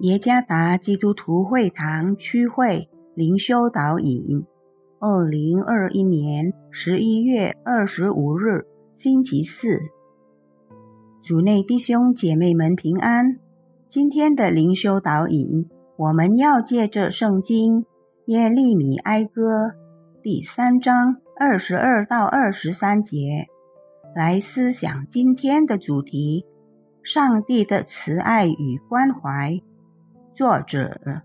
耶加达基督徒会堂区会灵修导引，二零二一年十一月二十五日，星期四，主内弟兄姐妹们平安。今天的灵修导引，我们要借着圣经耶利米哀歌第三章二十二到二十三节来思想今天的主题：上帝的慈爱与关怀。作者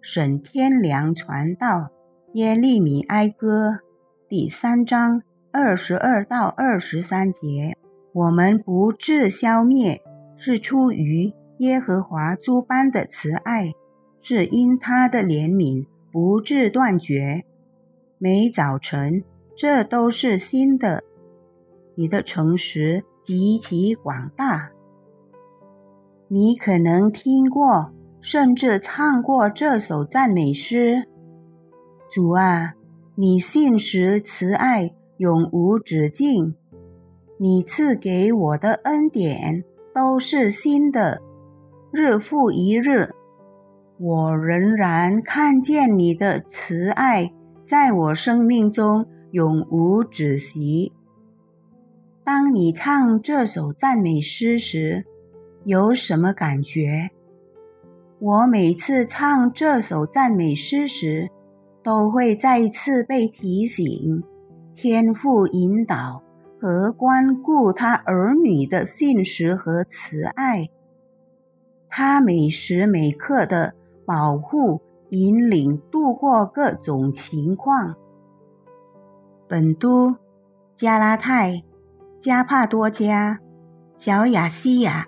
沈天良传道耶利米哀歌第三章二十二到二十三节：我们不致消灭，是出于耶和华诸般的慈爱，是因他的怜悯不致断绝。每早晨，这都是新的。你的诚实极其广大，你可能听过。甚至唱过这首赞美诗：“主啊，你信实慈爱永无止境，你赐给我的恩典都是新的，日复一日，我仍然看见你的慈爱在我生命中永无止息。”当你唱这首赞美诗时，有什么感觉？我每次唱这首赞美诗时，都会再次被提醒天父引导和关顾他儿女的信实和慈爱。他每时每刻的保护、引领，度过各种情况。本都、加拉太、加帕多加、小亚细亚。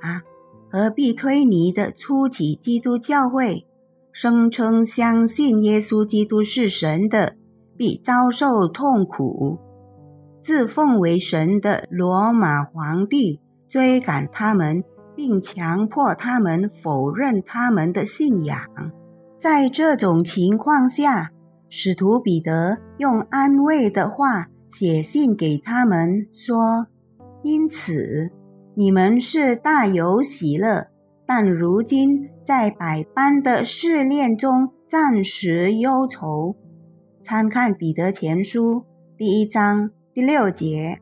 和必推尼的初期基督教会声称相信耶稣基督是神的，必遭受痛苦；自奉为神的罗马皇帝追赶他们，并强迫他们否认他们的信仰。在这种情况下，使徒彼得用安慰的话写信给他们说：“因此。”你们是大有喜乐，但如今在百般的试炼中暂时忧愁。参看彼得前书第一章第六节。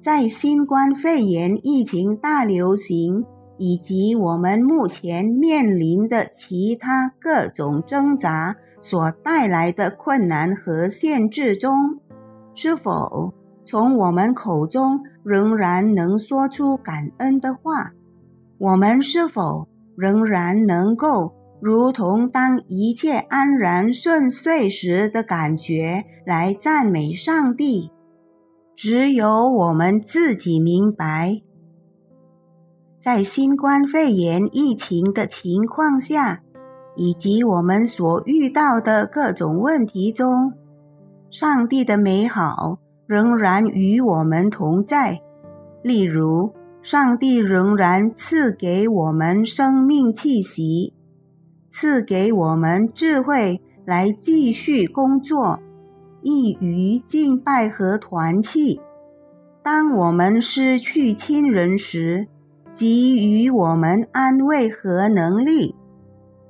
在新冠肺炎疫情大流行以及我们目前面临的其他各种挣扎所带来的困难和限制中，是否？从我们口中仍然能说出感恩的话，我们是否仍然能够如同当一切安然顺遂时的感觉来赞美上帝？只有我们自己明白，在新冠肺炎疫情的情况下，以及我们所遇到的各种问题中，上帝的美好。仍然与我们同在。例如，上帝仍然赐给我们生命气息，赐给我们智慧来继续工作，易于敬拜和团契。当我们失去亲人时，给予我们安慰和能力，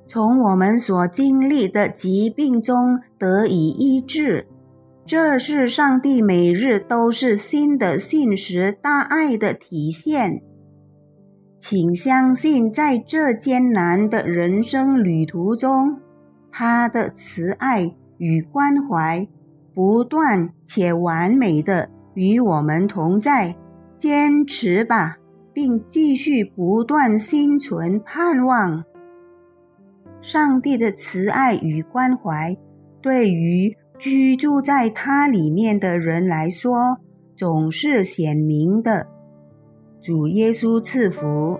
从我们所经历的疾病中得以医治。这是上帝每日都是新的信实大爱的体现，请相信，在这艰难的人生旅途中，他的慈爱与关怀不断且完美的与我们同在。坚持吧，并继续不断心存盼望。上帝的慈爱与关怀对于。居住在它里面的人来说，总是显明的。主耶稣赐福。